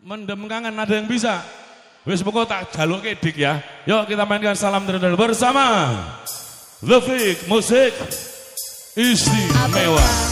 Mendem kangen ada yang bisa? Wis pokok tak jaluk edik ya. Yuk kita mainkan salam terhadap bersama The Fake Musik Istimewa. Apa?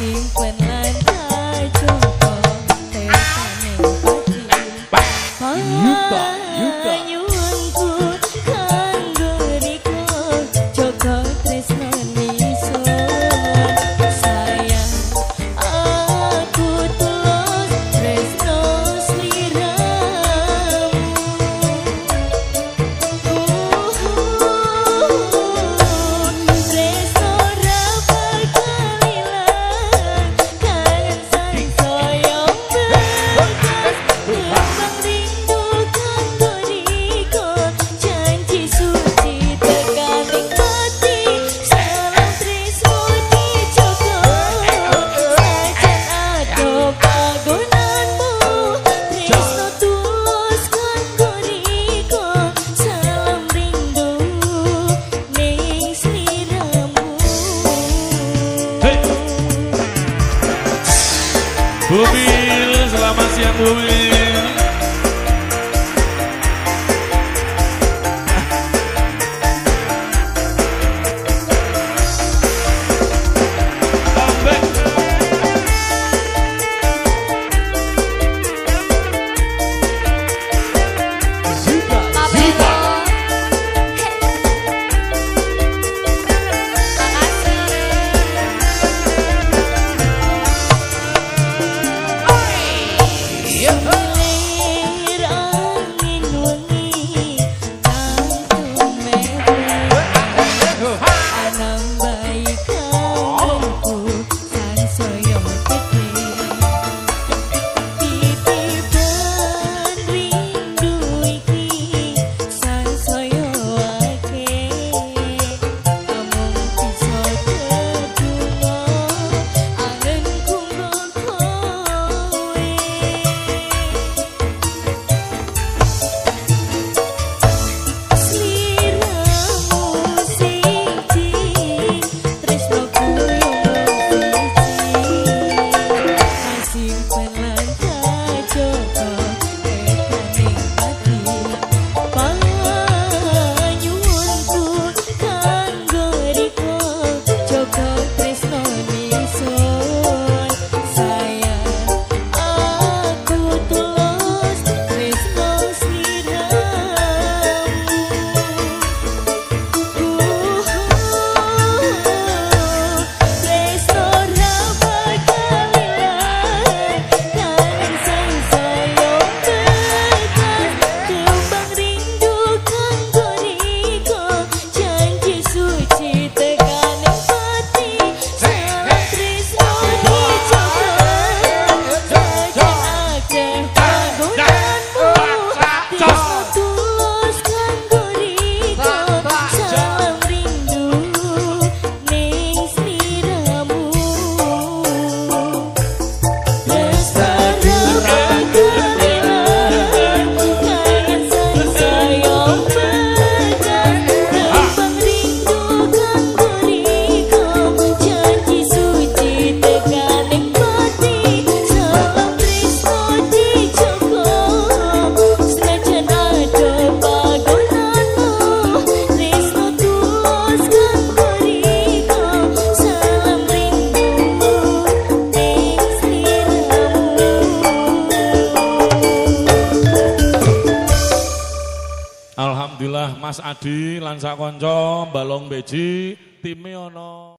see when I. Hallelujah. Mas Adi lan kanca balong beji time ono